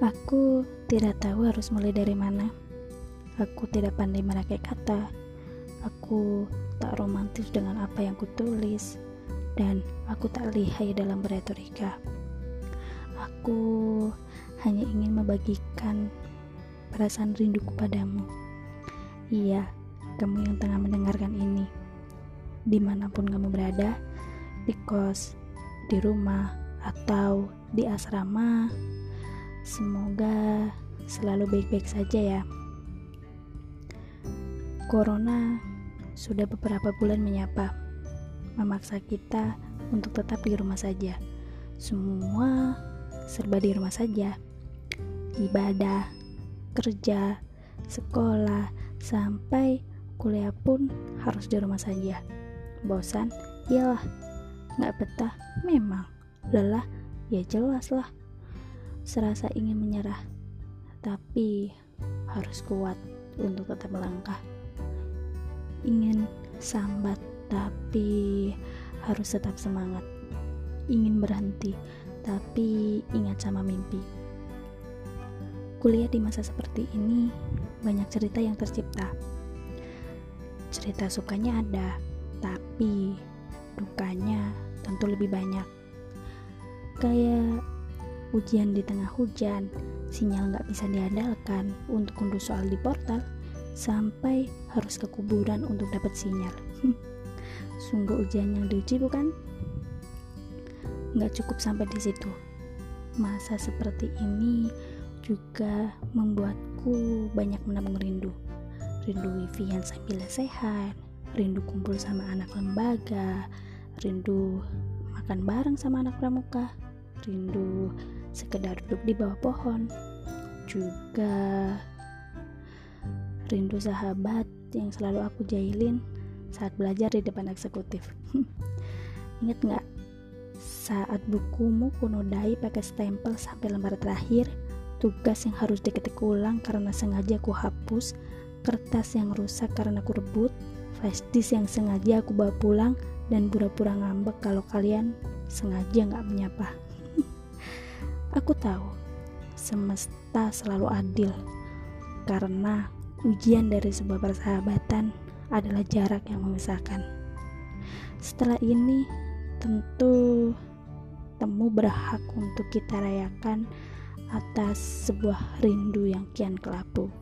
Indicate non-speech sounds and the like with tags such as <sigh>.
Aku tidak tahu harus mulai dari mana. Aku tidak pandai merakai kata. Aku tak romantis dengan apa yang kutulis dan aku tak lihai dalam beretorika. Aku hanya ingin membagikan perasaan rinduku padamu. Iya, kamu yang tengah mendengarkan ini. Di mana pun kamu berada, di kos, di rumah, atau di asrama, semoga selalu baik-baik saja ya. Corona sudah beberapa bulan menyapa, memaksa kita untuk tetap di rumah saja. Semua serba di rumah saja. Ibadah, kerja, sekolah, sampai kuliah pun harus di rumah saja. Bosan? Iyalah. Nggak betah? Memang. Lelah? Ya jelas lah. Serasa ingin menyerah, tapi harus kuat untuk tetap melangkah. Ingin sambat tapi harus tetap semangat. Ingin berhenti tapi ingat sama mimpi. Kuliah di masa seperti ini banyak cerita yang tercipta. Cerita sukanya ada tapi dukanya tentu lebih banyak. Kayak ujian di tengah hujan sinyal nggak bisa diandalkan untuk unduh soal di portal sampai harus ke kuburan untuk dapat sinyal. Sungguh ujian yang diuji bukan? Nggak cukup sampai di situ. Masa seperti ini juga membuatku banyak menabung rindu. Rindu wifi yang sambil sehat, rindu kumpul sama anak lembaga, rindu makan bareng sama anak pramuka, rindu sekedar duduk di bawah pohon, juga rindu sahabat yang selalu aku jahilin saat belajar di depan eksekutif. <laughs> Ingat nggak? Saat bukumu kunodai pakai stempel sampai lembar terakhir, tugas yang harus diketik ulang karena sengaja aku hapus, kertas yang rusak karena aku rebut, flash disk yang sengaja aku bawa pulang, dan pura-pura ngambek kalau kalian sengaja nggak menyapa. Aku tahu, semesta selalu adil, karena Ujian dari sebuah persahabatan adalah jarak yang memisahkan. Setelah ini, tentu temu berhak untuk kita rayakan atas sebuah rindu yang kian kelabu.